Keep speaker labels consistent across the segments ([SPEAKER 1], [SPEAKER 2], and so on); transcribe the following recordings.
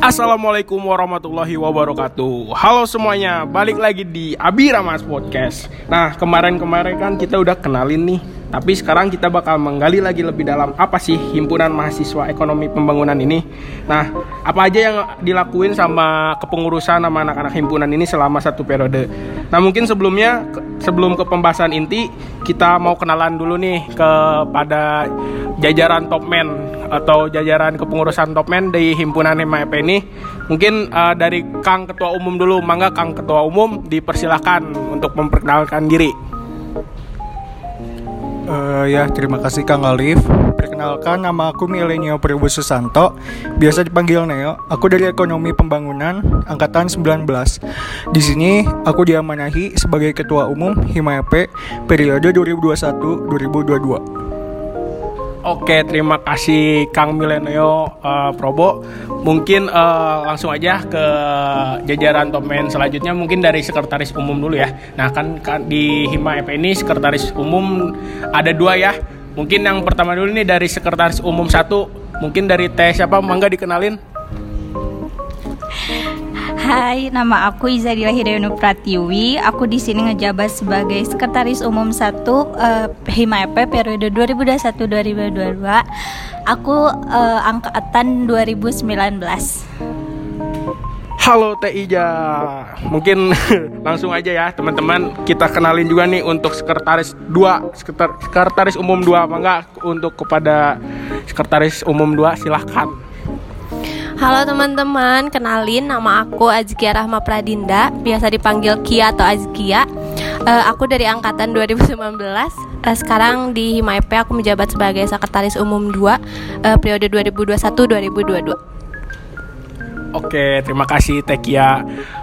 [SPEAKER 1] Assalamualaikum warahmatullahi wabarakatuh. Halo semuanya, balik lagi di Abira Mas Podcast. Nah kemarin-kemarin kan kita udah kenalin nih Tapi sekarang kita bakal menggali lagi lebih dalam Apa sih Himpunan Mahasiswa Ekonomi Pembangunan ini. Nah apa aja yang dilakuin sama kepengurusan sama anak-anak himpunan ini selama satu periode? Nah mungkin sebelumnya, sebelum ke pembahasan inti Kita mau kenalan dulu nih kepada jajaran top man atau jajaran kepengurusan topmen di himpunan MAP ini. Mungkin uh, dari Kang Ketua Umum dulu. Mangga Kang Ketua Umum dipersilahkan untuk memperkenalkan diri
[SPEAKER 2] uh, ya terima kasih Kang Alif. Perkenalkan nama aku Milenio Prabu Susanto. Biasa dipanggil Neo. Aku dari Ekonomi Pembangunan angkatan 19 di sini aku diamanahi sebagai Ketua Umum HIMAP periode 2021 2022
[SPEAKER 1] Oke, terima kasih Kang Milenio uh, Probo. Mungkin uh, langsung aja ke jajaran tomen selanjutnya mungkin dari sekretaris umum dulu ya. Nah, kan, kan di Hima EP ini sekretaris umum ada dua ya. Mungkin yang pertama dulu nih dari sekretaris umum satu. Mungkin dari Teh siapa? Mangga dikenalin.
[SPEAKER 3] Hai, nama aku Izadila Hidayunu Pratiwi. Aku di sini ngejabat sebagai Sekretaris Umum 1 uh, HIMAP periode 2021-2022. Aku uh, angkatan 2019.
[SPEAKER 1] Halo Teh. Mungkin langsung aja ya teman-teman kita kenalin juga nih untuk sekretaris 2, sekretaris umum 2 mangga untuk kepada sekretaris umum 2 silahkan.
[SPEAKER 4] Halo teman-teman, kenalin nama aku Azkia Rahma Pradinda, biasa dipanggil Kia atau Azkia. Uh, aku dari angkatan 2019. Uh, eh, sekarang di HIMAIP aku menjabat sebagai sekretaris umum 2 uh, eh, periode 2021-2022.
[SPEAKER 1] Oke, terima kasih Tekia.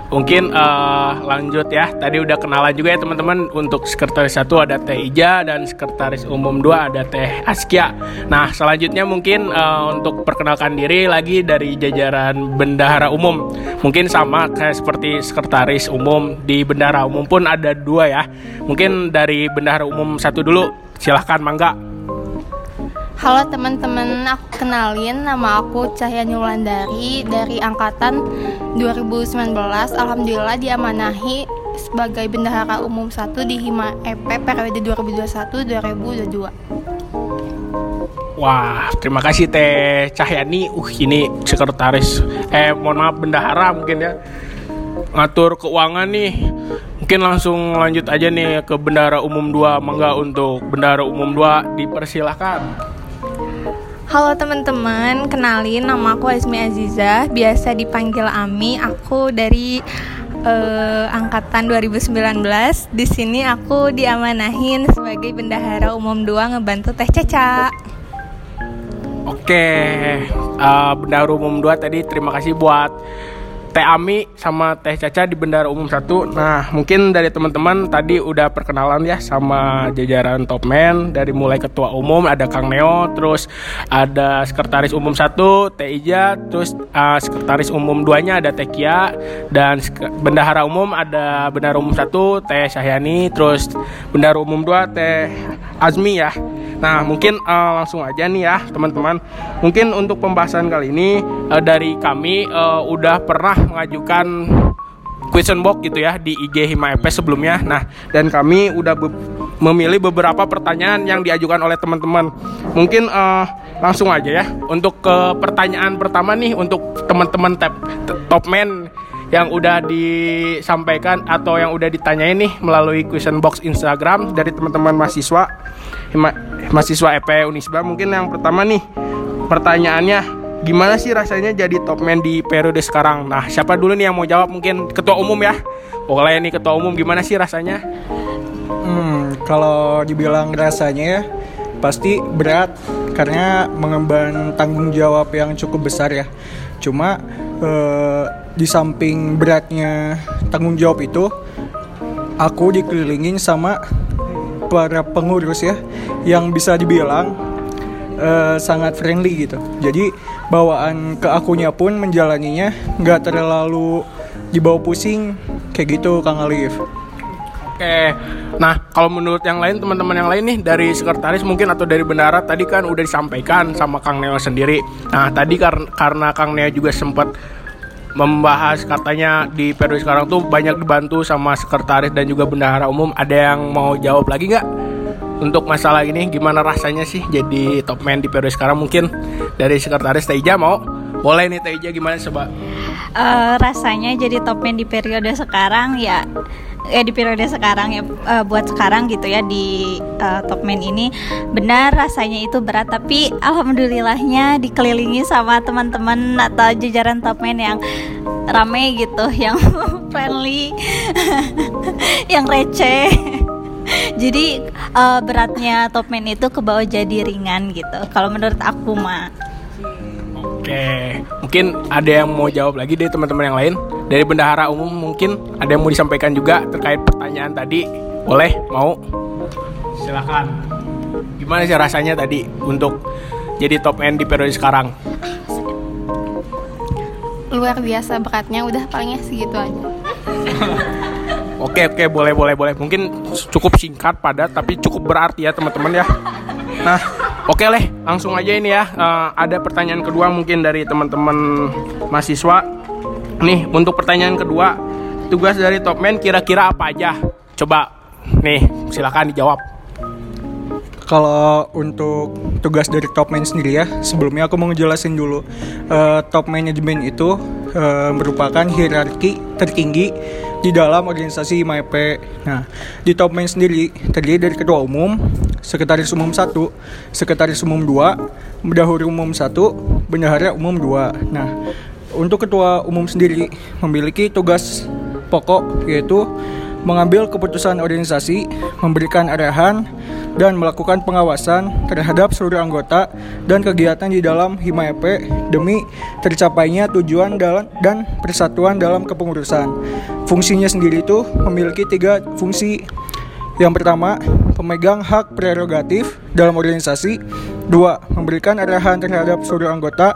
[SPEAKER 1] Mungkin uh, lanjut ya. Tadi udah kenalan juga ya teman-teman untuk sekretaris satu ada Teh Ija dan sekretaris umum dua ada Teh Askia. Nah, selanjutnya mungkin uh, untuk perkenalkan diri lagi dari jajaran bendahara umum. Mungkin sama kayak seperti sekretaris umum di bendahara umum pun ada dua ya. Mungkin dari bendahara umum satu dulu. Silahkan mangga.
[SPEAKER 5] Halo teman-teman, aku kenalin nama aku Cahyani Wulandari dari angkatan 2019. Alhamdulillah diamanahi sebagai bendahara umum 1 di Hima EP periode 2021-2022.
[SPEAKER 1] Wah, terima kasih Teh Cahyani. Uh, ini sekretaris eh mohon maaf bendahara mungkin ya. Ngatur keuangan nih. Mungkin langsung lanjut aja nih ke bendahara umum 2. Mangga untuk bendahara umum 2 dipersilahkan.
[SPEAKER 6] Halo teman-teman, kenalin nama aku Azmi Aziza, biasa dipanggil Ami. Aku dari uh, angkatan 2019. Di sini aku diamanahin sebagai bendahara umum 2 ngebantu Teh Caca.
[SPEAKER 1] Oke, uh, bendahara umum 2 tadi terima kasih buat Teh Ami sama Teh Caca di Bendara Umum 1 Nah mungkin dari teman-teman tadi udah perkenalan ya sama jajaran top man. Dari mulai ketua umum ada Kang Neo Terus ada sekretaris umum 1 Teh Ija Terus uh, sekretaris umum 2 nya ada Teh Kia Dan bendahara umum ada bendahara umum 1 Teh Syahyani Terus bendahara umum 2 Teh Azmi ya Nah, mungkin uh, langsung aja nih ya, teman-teman. Mungkin untuk pembahasan kali ini uh, dari kami uh, udah pernah mengajukan question box gitu ya di IG Hima EP sebelumnya. Nah, dan kami udah be memilih beberapa pertanyaan yang diajukan oleh teman-teman. Mungkin uh, langsung aja ya. Untuk ke pertanyaan pertama nih untuk teman-teman top man yang udah disampaikan atau yang udah ditanyain nih melalui question box Instagram dari teman-teman mahasiswa mahasiswa EP Unisba. Mungkin yang pertama nih pertanyaannya gimana sih rasanya jadi top man di periode sekarang? Nah siapa dulu nih yang mau jawab? Mungkin ketua umum ya. Boleh nih ketua umum gimana sih rasanya?
[SPEAKER 2] Hmm kalau dibilang rasanya ya pasti berat. Karena mengemban tanggung jawab yang cukup besar ya cuma eh, di samping beratnya tanggung jawab itu aku dikelilingin sama para pengurus ya yang bisa dibilang uh, sangat friendly gitu. Jadi bawaan ke akunya pun menjalaninya nggak terlalu dibawa pusing kayak gitu Kang Alif
[SPEAKER 1] Oke, nah kalau menurut yang lain teman-teman yang lain nih dari sekretaris mungkin atau dari bendara tadi kan udah disampaikan sama Kang Neo sendiri. Nah tadi karena karena Kang Neo juga sempat membahas katanya di periode sekarang tuh banyak dibantu sama sekretaris dan juga bendahara umum. Ada yang mau jawab lagi nggak untuk masalah ini? Gimana rasanya sih jadi top man di periode sekarang? Mungkin dari sekretaris Teija mau? Boleh nih Teija gimana coba?
[SPEAKER 3] Eh, rasanya jadi top man di periode sekarang ya ya di periode sekarang ya eh, buat sekarang gitu ya di eh, top man ini. Benar rasanya itu berat tapi alhamdulillahnya dikelilingi sama teman-teman atau jajaran top man yang rame gitu yang friendly yang receh. Jadi eh, beratnya top man itu ke bawah jadi ringan gitu kalau menurut aku mah
[SPEAKER 1] Oke, mungkin ada yang mau jawab lagi dari teman-teman yang lain dari bendahara umum mungkin ada yang mau disampaikan juga terkait pertanyaan tadi. Boleh? Mau? Silakan. Gimana sih rasanya tadi untuk jadi top end di periode sekarang?
[SPEAKER 5] luar biasa beratnya udah palingnya segitu aja
[SPEAKER 1] Oke oke boleh boleh boleh mungkin cukup singkat padat tapi cukup berarti ya teman-teman ya. Nah oke leh langsung aja ini ya Eh, ada pertanyaan kedua mungkin dari teman-teman mahasiswa. Nih untuk pertanyaan kedua tugas dari top man kira-kira apa aja? Coba nih silakan dijawab.
[SPEAKER 2] Kalau untuk tugas dari top man sendiri ya, sebelumnya aku mau ngejelasin dulu. Eh, top management itu eh, merupakan hierarki tertinggi di dalam organisasi MIP. Nah, di top man sendiri terdiri dari ketua umum, sekretaris umum 1, sekretaris umum 2, bendahara umum 1, bendahara umum 2. Nah, untuk ketua umum sendiri memiliki tugas pokok yaitu mengambil keputusan organisasi, memberikan arahan, dan melakukan pengawasan terhadap seluruh anggota dan kegiatan di dalam HIMAEP demi tercapainya tujuan dalam dan persatuan dalam kepengurusan. Fungsinya sendiri itu memiliki tiga fungsi. Yang pertama, pemegang hak prerogatif dalam organisasi. Dua, memberikan arahan terhadap seluruh anggota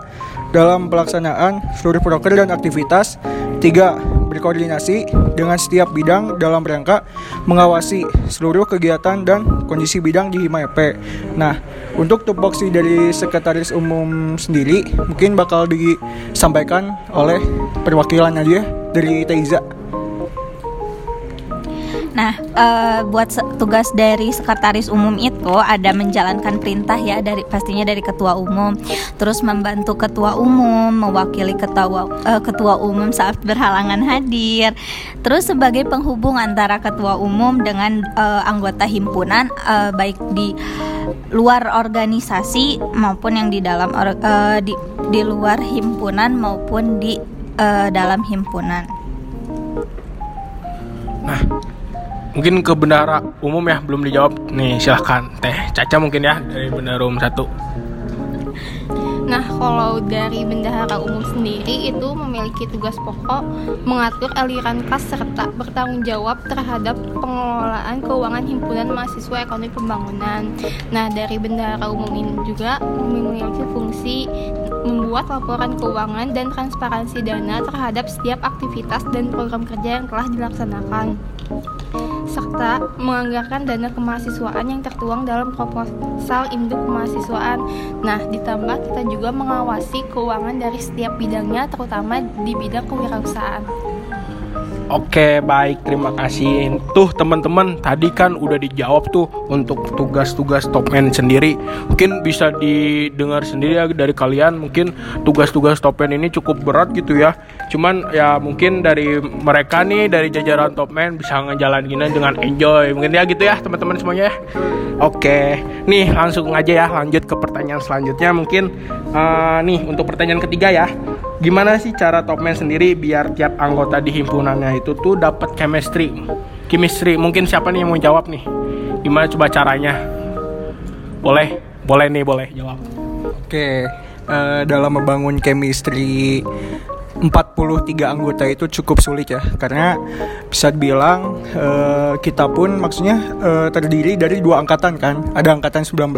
[SPEAKER 2] dalam pelaksanaan seluruh proker dan aktivitas. Tiga, berkoordinasi dengan setiap bidang dalam rangka mengawasi seluruh kegiatan dan kondisi bidang di HIMAEP. Nah, untuk tupoksi dari sekretaris umum sendiri mungkin bakal disampaikan oleh perwakilan aja dari Teiza.
[SPEAKER 3] Nah, eh, buat tugas dari sekretaris umum itu ada menjalankan perintah ya dari pastinya dari ketua umum, terus membantu ketua umum, mewakili ketua eh, ketua umum saat berhalangan hadir, terus sebagai penghubung antara ketua umum dengan eh, anggota himpunan eh, baik di luar organisasi maupun yang di dalam or- eh, di di luar himpunan maupun di eh, dalam himpunan.
[SPEAKER 1] Mungkin ke bendahara umum ya belum dijawab. Nih silahkan Teh Caca mungkin ya dari bendahara umum satu.
[SPEAKER 5] Nah, kalau dari bendahara umum sendiri itu memiliki tugas pokok mengatur aliran kas serta bertanggung jawab terhadap pengelolaan keuangan himpunan mahasiswa ekonomi pembangunan. Nah, dari bendahara umum ini juga memiliki fungsi membuat laporan keuangan dan transparansi dana terhadap setiap aktivitas dan program kerja yang telah dilaksanakan serta menganggarkan dana kemahasiswaan yang tertuang dalam proposal induk kemahasiswaan. Nah, ditambah kita juga mengawasi keuangan dari setiap bidangnya, terutama di bidang kewirausahaan.
[SPEAKER 1] Oke baik. Terima kasih. Tuh teman-teman tadi kan udah dijawab tuh Untuk tugas-tugas top man sendiri. Mungkin bisa didengar sendiri ya dari kalian Mungkin tugas-tugas top man ini cukup berat gitu ya. Cuman ya mungkin dari mereka nih Dari jajaran top man bisa ngejalaninnya dengan enjoy. Mungkin ya gitu ya teman-teman semuanya ya. Oke Nih langsung aja ya lanjut ke pertanyaan selanjutnya. Mungkin eh, nih untuk pertanyaan ketiga ya Gimana sih cara top man sendiri biar tiap anggota di himpunannya itu tuh dapat chemistry? Chemistry, mungkin siapa nih yang mau jawab nih? Gimana coba caranya? Boleh, boleh nih, boleh jawab.
[SPEAKER 2] Oke, eh, dalam membangun chemistry 43 anggota itu cukup sulit ya karena bisa dibilang eh, kita pun maksudnya eh, terdiri dari dua angkatan kan. Ada angkatan 19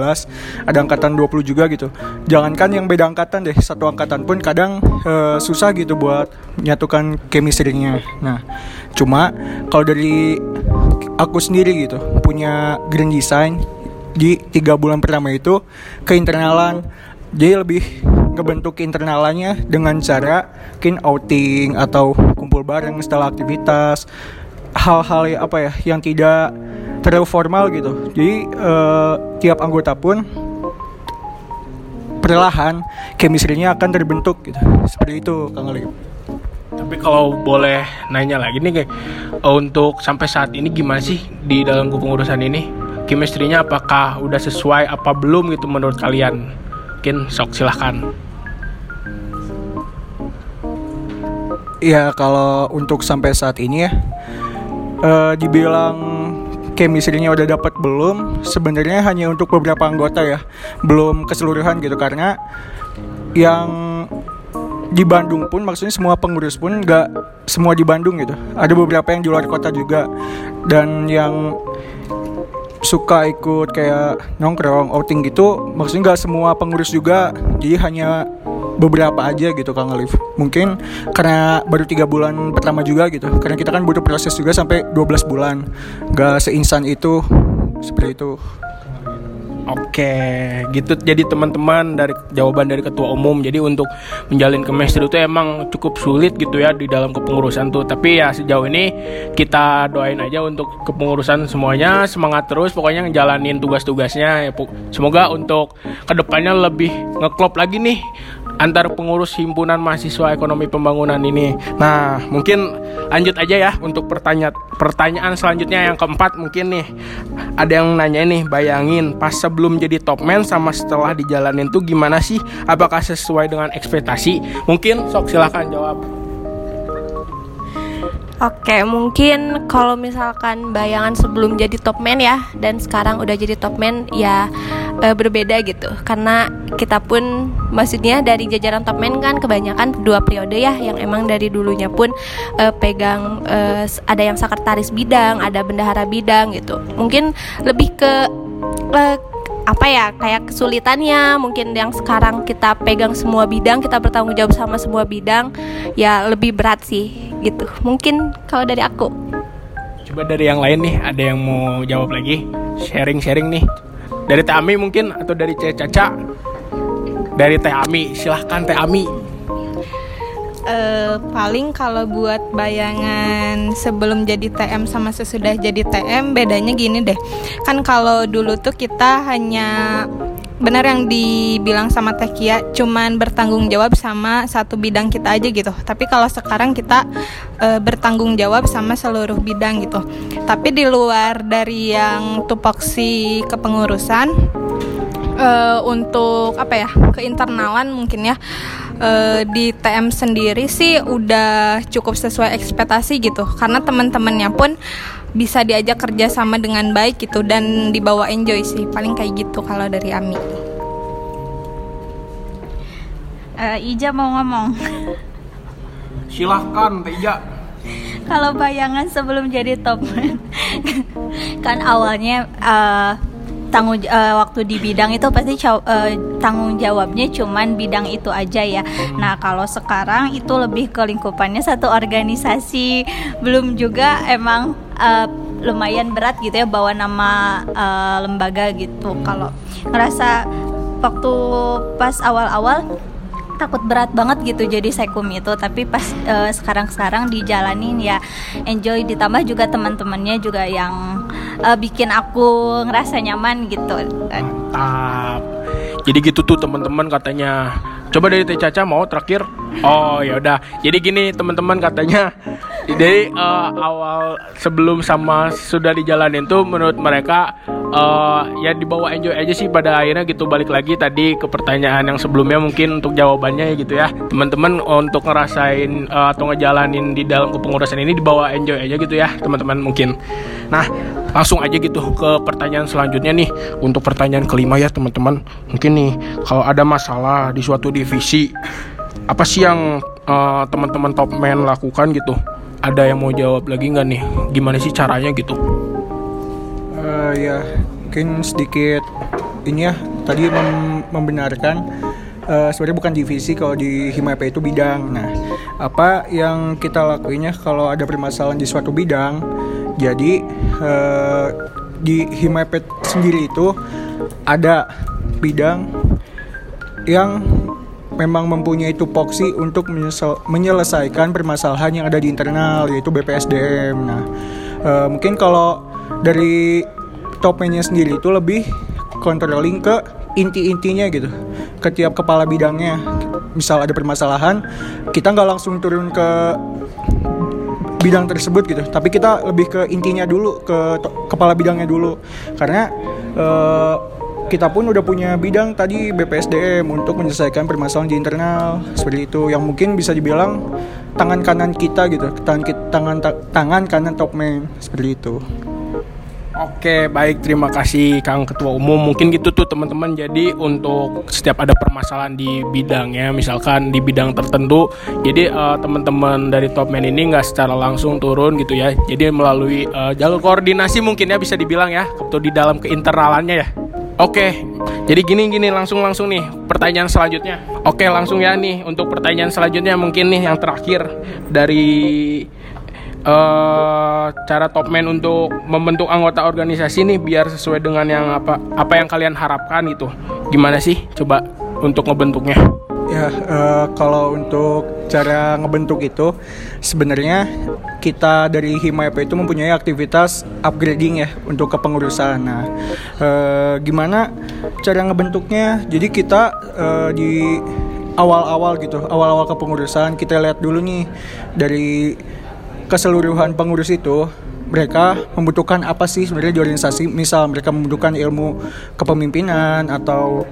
[SPEAKER 2] ada angkatan 20 juga gitu. Jangankan yang beda angkatan deh satu angkatan pun kadang eh, susah gitu buat menyatukan chemistry-nya nah cuma kalau dari aku sendiri gitu punya grand design di tiga bulan pertama itu keinternalan jadi lebih ngebentuk internalnya dengan cara mungkin outing atau kumpul bareng setelah aktivitas hal-hal ya- apa ya yang tidak terlalu formal gitu jadi eh, tiap anggota pun perlahan chemistry-nya akan terbentuk gitu seperti itu Kang Alif
[SPEAKER 1] Tapi kalau boleh nanya lagi nih kayak untuk sampai saat ini gimana sih di dalam kepengurusan ini? Chemistry-nya apakah udah sesuai apa belum gitu menurut kalian? Mungkin sok silahkan.
[SPEAKER 2] Ya kalau untuk sampai saat ini ya eh, dibilang chemistry-nya udah dapat belum sebenarnya hanya untuk beberapa anggota ya belum keseluruhan gitu karena yang di Bandung pun maksudnya semua pengurus pun nggak semua di Bandung gitu ada beberapa yang di luar kota juga dan yang suka ikut kayak nongkrong outing gitu maksudnya nggak semua pengurus juga jadi hanya beberapa aja gitu Kang Alif. Mungkin karena baru tiga bulan pertama juga gitu karena kita kan butuh proses juga sampai 12 bulan. Nggak seinsan itu seperti itu
[SPEAKER 1] Oke, gitu. Jadi teman-teman dari jawaban dari ketua umum. Jadi untuk menjalin chemistry itu emang cukup sulit gitu ya di dalam kepengurusan tuh. Tapi ya sejauh ini kita doain aja untuk kepengurusan semuanya semangat terus. Pokoknya ngejalanin tugas-tugasnya. Ya. Semoga untuk ke depannya lebih ngeklop lagi nih antar pengurus himpunan mahasiswa ekonomi pembangunan ini. Nah, mungkin lanjut aja ya untuk pertanyaan pertanyaan selanjutnya yang keempat mungkin nih ada yang nanya nih bayangin pas sebelum jadi top man sama setelah dijalanin tuh gimana sih? Apakah sesuai dengan ekspektasi? Mungkin sok silahkan jawab.
[SPEAKER 4] Oke, mungkin kalau misalkan bayangan sebelum jadi top man ya dan sekarang udah jadi top man ya eh, berbeda gitu. Karena kita pun maksudnya dari jajaran top man kan kebanyakan dua periode ya yang emang dari dulunya pun eh, pegang eh, ada yang sekretaris bidang, ada bendahara bidang gitu. Mungkin lebih ke eh, apa ya kayak kesulitannya mungkin yang sekarang kita pegang semua bidang kita bertanggung jawab sama semua bidang ya lebih berat sih gitu mungkin kalau dari aku
[SPEAKER 1] Coba dari yang lain nih ada yang mau jawab lagi? Sharing-sharing nih. Dari Teh Ami mungkin atau dari Caca? Dari Teh Ami, silahkan Teh Ami.
[SPEAKER 6] Eh, paling kalau buat bayangan sebelum jadi TM sama sesudah jadi TM bedanya gini deh. Kan kalau dulu tuh kita hanya benar yang dibilang sama Teh Kia cuman bertanggung jawab sama satu bidang kita aja gitu. Tapi kalau sekarang kita eh, bertanggung jawab sama seluruh bidang gitu. Tapi di luar dari yang tupoksi kepengurusan eh, untuk apa ya keinternalan mungkin ya eh, di TM sendiri sih udah cukup sesuai ekspektasi gitu karena teman-temannya pun bisa diajak kerja sama dengan baik gitu dan dibawa enjoy sih paling kayak gitu kalau dari Ami
[SPEAKER 3] Eh, Ija mau ngomong.
[SPEAKER 1] Silahkan Ija.
[SPEAKER 3] Kalau bayangan sebelum jadi top man, kan awalnya eh, tanggung eh, waktu di bidang itu pasti eh, tanggung jawabnya cuman bidang itu aja ya. Nah kalau sekarang itu lebih ke lingkupannya satu organisasi, belum juga emang eh, lumayan berat gitu ya bawa nama eh, lembaga gitu. Kalau ngerasa waktu pas awal-awal takut berat banget gitu jadi sekum itu tapi pas eh, sekarang-sekarang dijalanin ya enjoy ditambah juga teman-temannya juga yang eh, bikin aku ngerasa nyaman gitu
[SPEAKER 1] Mantap. Jadi gitu tuh teman-teman katanya. Coba dari Teh Caca mau terakhir. Oh ya udah. Jadi gini teman-teman katanya. Dari eh, awal sebelum sama sudah dijalanin tuh menurut mereka eh, ya dibawa enjoy aja sih pada akhirnya gitu. Balik lagi tadi ke pertanyaan yang sebelumnya mungkin untuk jawabannya ya gitu ya. Teman-teman untuk ngerasain eh, atau ngejalanin di dalam kepengurusan ini dibawa enjoy aja gitu ya teman-teman mungkin. Nah langsung aja gitu ke pertanyaan selanjutnya nih. Untuk pertanyaan kelima ya teman-teman. Mungkin nih kalau ada masalah di suatu divisi apa sih yang eh, teman-teman top man lakukan gitu? Ada yang mau jawab lagi nggak nih? Gimana sih caranya gitu
[SPEAKER 2] Ya mungkin sedikit ini ya tadi mem- membenarkan eh, sebenarnya bukan divisi kalau di Himapa itu bidang. Nah, apa yang kita lakuinnya kalau ada permasalahan di suatu bidang, jadi eh, di Himapa sendiri itu ada bidang yang memang mempunyai tupoksi untuk menyelesaikan permasalahan yang ada di internal yaitu BPSDM. Nah, eh, mungkin kalau dari topnya sendiri itu lebih controlling ke inti-intinya gitu. Ke tiap kepala bidangnya. Misal ada permasalahan kita nggak langsung turun ke bidang tersebut gitu. Tapi kita lebih ke intinya dulu ke kepala bidangnya dulu. Karena eh, kita pun udah punya bidang tadi BPSDM untuk menyelesaikan permasalahan di internal. Seperti itu. Yang mungkin bisa dibilang tangan kanan kita gitu. Tangan tangan ta- tangan kanan top man. Seperti itu
[SPEAKER 1] Oke, baik. Terima kasih Kang Ketua Umum. Mungkin gitu tuh teman-teman. Jadi untuk setiap ada permasalahan di bidangnya, misalkan di bidang tertentu, jadi eh, teman-teman dari Top Man ini nggak secara langsung turun gitu ya. Jadi melalui eh, jalur koordinasi mungkin ya bisa dibilang ya, atau di dalam keinteralannya ya. Oke, jadi gini gini langsung langsung nih pertanyaan selanjutnya. Oke langsung ya nih untuk pertanyaan selanjutnya mungkin nih yang terakhir dari eh cara top man untuk membentuk anggota organisasi nih biar sesuai dengan yang apa apa yang kalian harapkan gitu. Gimana sih coba untuk ngebentuknya?
[SPEAKER 2] Ya, eh, kalau untuk cara ngebentuk itu sebenarnya kita dari Himayap itu mempunyai aktivitas upgrading ya untuk kepengurusan. Nah, eh, gimana cara ngebentuknya? Jadi kita eh, di awal-awal gitu, awal-awal kepengurusan kita lihat dulu nih dari keseluruhan pengurus itu mereka membutuhkan apa sih sebenarnya di organisasi? Misal mereka membutuhkan ilmu kepemimpinan atau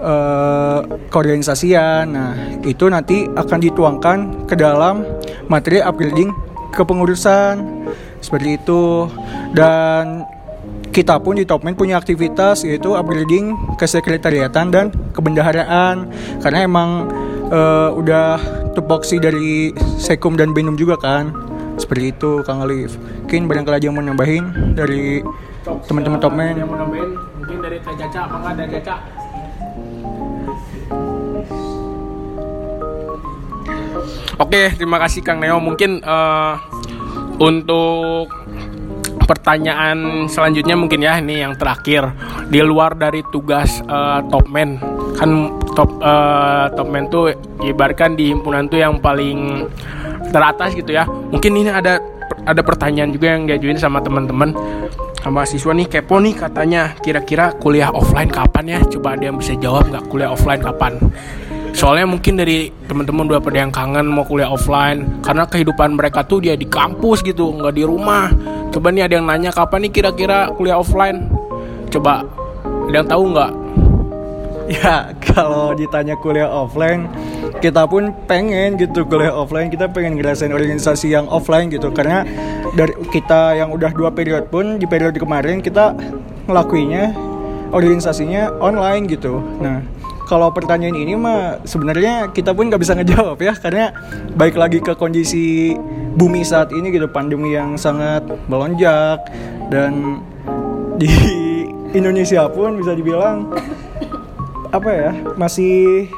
[SPEAKER 2] eh, keorganisasian. Nah itu nanti akan dituangkan ke dalam materi upgrading kepengurusan. Seperti itu. Dan kita pun di Topman punya aktivitas yaitu upgrading kesekretariatan dan kebendaharaan. Karena emang eh, udah tupoksi dari Sekum dan Benum juga kan seperti itu Kang Alif mungkin barangkali ada yang mau nambahin dari teman-teman Topman
[SPEAKER 1] Yang mau nambahin mungkin dari Teh Caca, apa nggak dari Caca? Oke, terima kasih Kang Neo. Mungkin eh, untuk pertanyaan selanjutnya mungkin ya ini yang terakhir di luar dari tugas eh, top man kan top eh, top man tuh ibaratkan di himpunan tuh yang paling teratas gitu ya. Mungkin ini ada ada pertanyaan juga yang diajuin sama teman-teman. Sama siswa nih kepo nih katanya kira-kira kuliah offline kapan ya? Coba ada yang bisa jawab nggak kuliah offline kapan? Soalnya mungkin dari teman-teman udah pada yang kangen mau kuliah offline karena kehidupan mereka tuh dia di kampus gitu nggak di rumah. Coba nih ada yang nanya kapan nih kira-kira kuliah offline? Coba ada yang tahu nggak
[SPEAKER 2] Ya, kalau ditanya kuliah offline, kita pun pengen gitu kuliah offline. Kita pengen ngerasain organisasi yang offline gitu. Karena dari kita yang udah dua periode pun di periode kemarin kita ngelakuinya organisasinya online gitu. Nah, kalau pertanyaan ini mah sebenarnya kita pun nggak bisa ngejawab ya karena baik lagi ke kondisi bumi saat ini gitu pandemi yang sangat melonjak dan di Indonesia pun bisa dibilang apa ya masih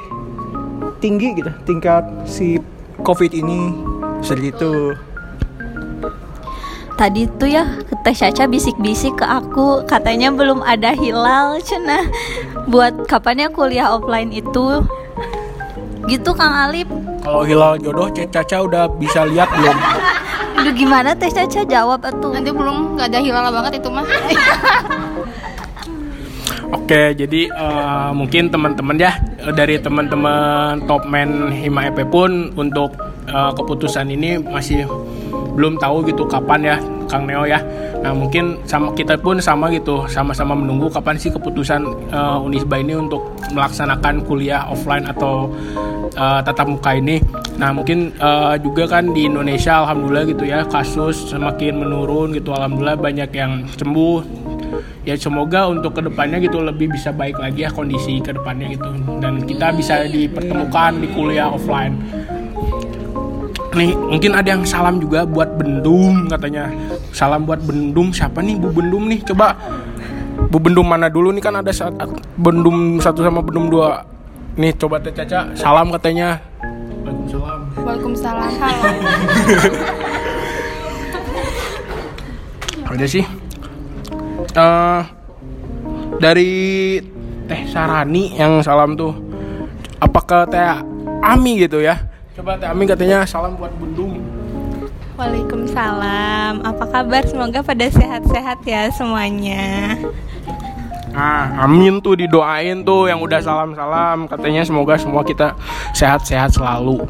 [SPEAKER 2] tinggi gitu tingkat si covid ini seperti itu
[SPEAKER 3] Tadi tuh ya Teh Caca bisik-bisik ke aku katanya belum ada hilal cenah buat kapan ya kuliah offline itu? Gitu Kang Alip.
[SPEAKER 1] Kalau hilal jodoh Cek Caca udah bisa lihat belum?
[SPEAKER 3] Aduh gimana Teh Caca? Jawab atuh.
[SPEAKER 5] Nanti belum nggak ada hilal banget itu mah.
[SPEAKER 1] Oke, jadi eh, mungkin teman-teman ya dari teman-teman top man Hima EP pun untuk eh, keputusan ini masih belum tahu gitu kapan ya Kang Neo ya. Nah mungkin sama kita pun sama gitu, sama-sama menunggu kapan sih keputusan eh, Unisba ini untuk melaksanakan kuliah offline atau eh, tatap muka ini. Nah mungkin eh, juga kan di Indonesia alhamdulillah gitu ya kasus semakin menurun gitu, alhamdulillah banyak yang sembuh ya semoga untuk ke depannya gitu lebih bisa baik lagi ya kondisi ke depannya gitu. Dan kita bisa dipertemukan di kuliah offline. Nih mungkin ada yang salam juga buat Bendum katanya. Salam buat Bendum siapa nih? Bu Bendum nih coba. Bu Bendum mana dulu nih? Kan ada saat Bendum satu sama Bendum dua. Nih coba Teh Caca salam katanya. Waalaikumsalam.
[SPEAKER 5] Waalaikumsalam.
[SPEAKER 1] Ada sih Eh, dari Teh Sarani yang salam tuh apa ke Teh Ami gitu ya. Coba Teh Ami katanya salam buat Bundung.
[SPEAKER 6] Waalaikumsalam. Apa kabar? Semoga pada sehat-sehat ya semuanya.
[SPEAKER 1] Nah, amin tuh didoain tuh yang udah salam-salam katanya semoga semua kita sehat-sehat selalu.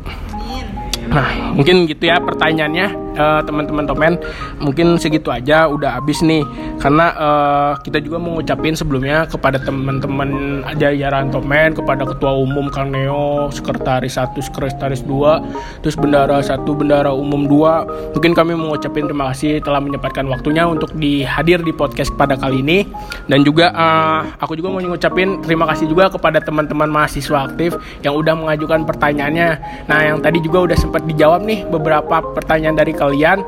[SPEAKER 1] Nah, mungkin gitu ya pertanyaannya eh, teman-teman Tomen. Mungkin segitu aja udah habis nih. Karena eh, kita juga mau ngucapin sebelumnya kepada teman-teman jajaran Tomen, kepada Ketua Umum Kang Neo, Sekretaris 1, Sekretaris 2, terus Bendara 1, Bendara Umum 2. Mungkin kami mau ngucapin terima kasih telah menyempatkan waktunya untuk dihadir di podcast pada kali ini. Dan juga eh, aku juga mau ngucapin terima kasih juga kepada teman-teman mahasiswa aktif yang udah mengajukan pertanyaannya. Nah, yang tadi juga udah sempat dijawab nih beberapa pertanyaan dari kalian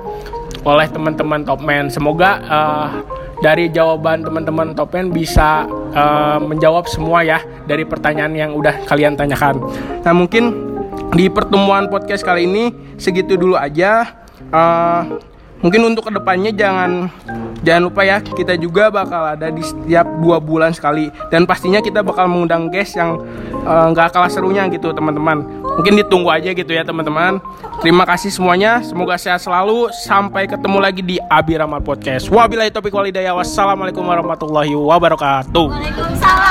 [SPEAKER 1] oleh teman-teman Topman. Semoga eh, dari jawaban teman-teman Topman bisa eh, menjawab semua ya dari pertanyaan yang udah kalian tanyakan. Nah, mungkin di pertemuan podcast kali ini segitu dulu aja. Eh, mungkin untuk ke depannya jangan jangan lupa ya kita juga bakal ada di setiap dua bulan sekali. Dan pastinya kita bakal mengundang guest yang eh, nggak kalah serunya gitu teman-teman. Mungkin ditunggu aja gitu ya teman-teman. Terima kasih semuanya. Semoga sehat selalu. Sampai ketemu lagi di Abi Ramal Podcast. Wabillahi taufiq walhidayah. Wassalamualaikum warahmatullahi wabarakatuh.
[SPEAKER 3] Waalaikumsalam.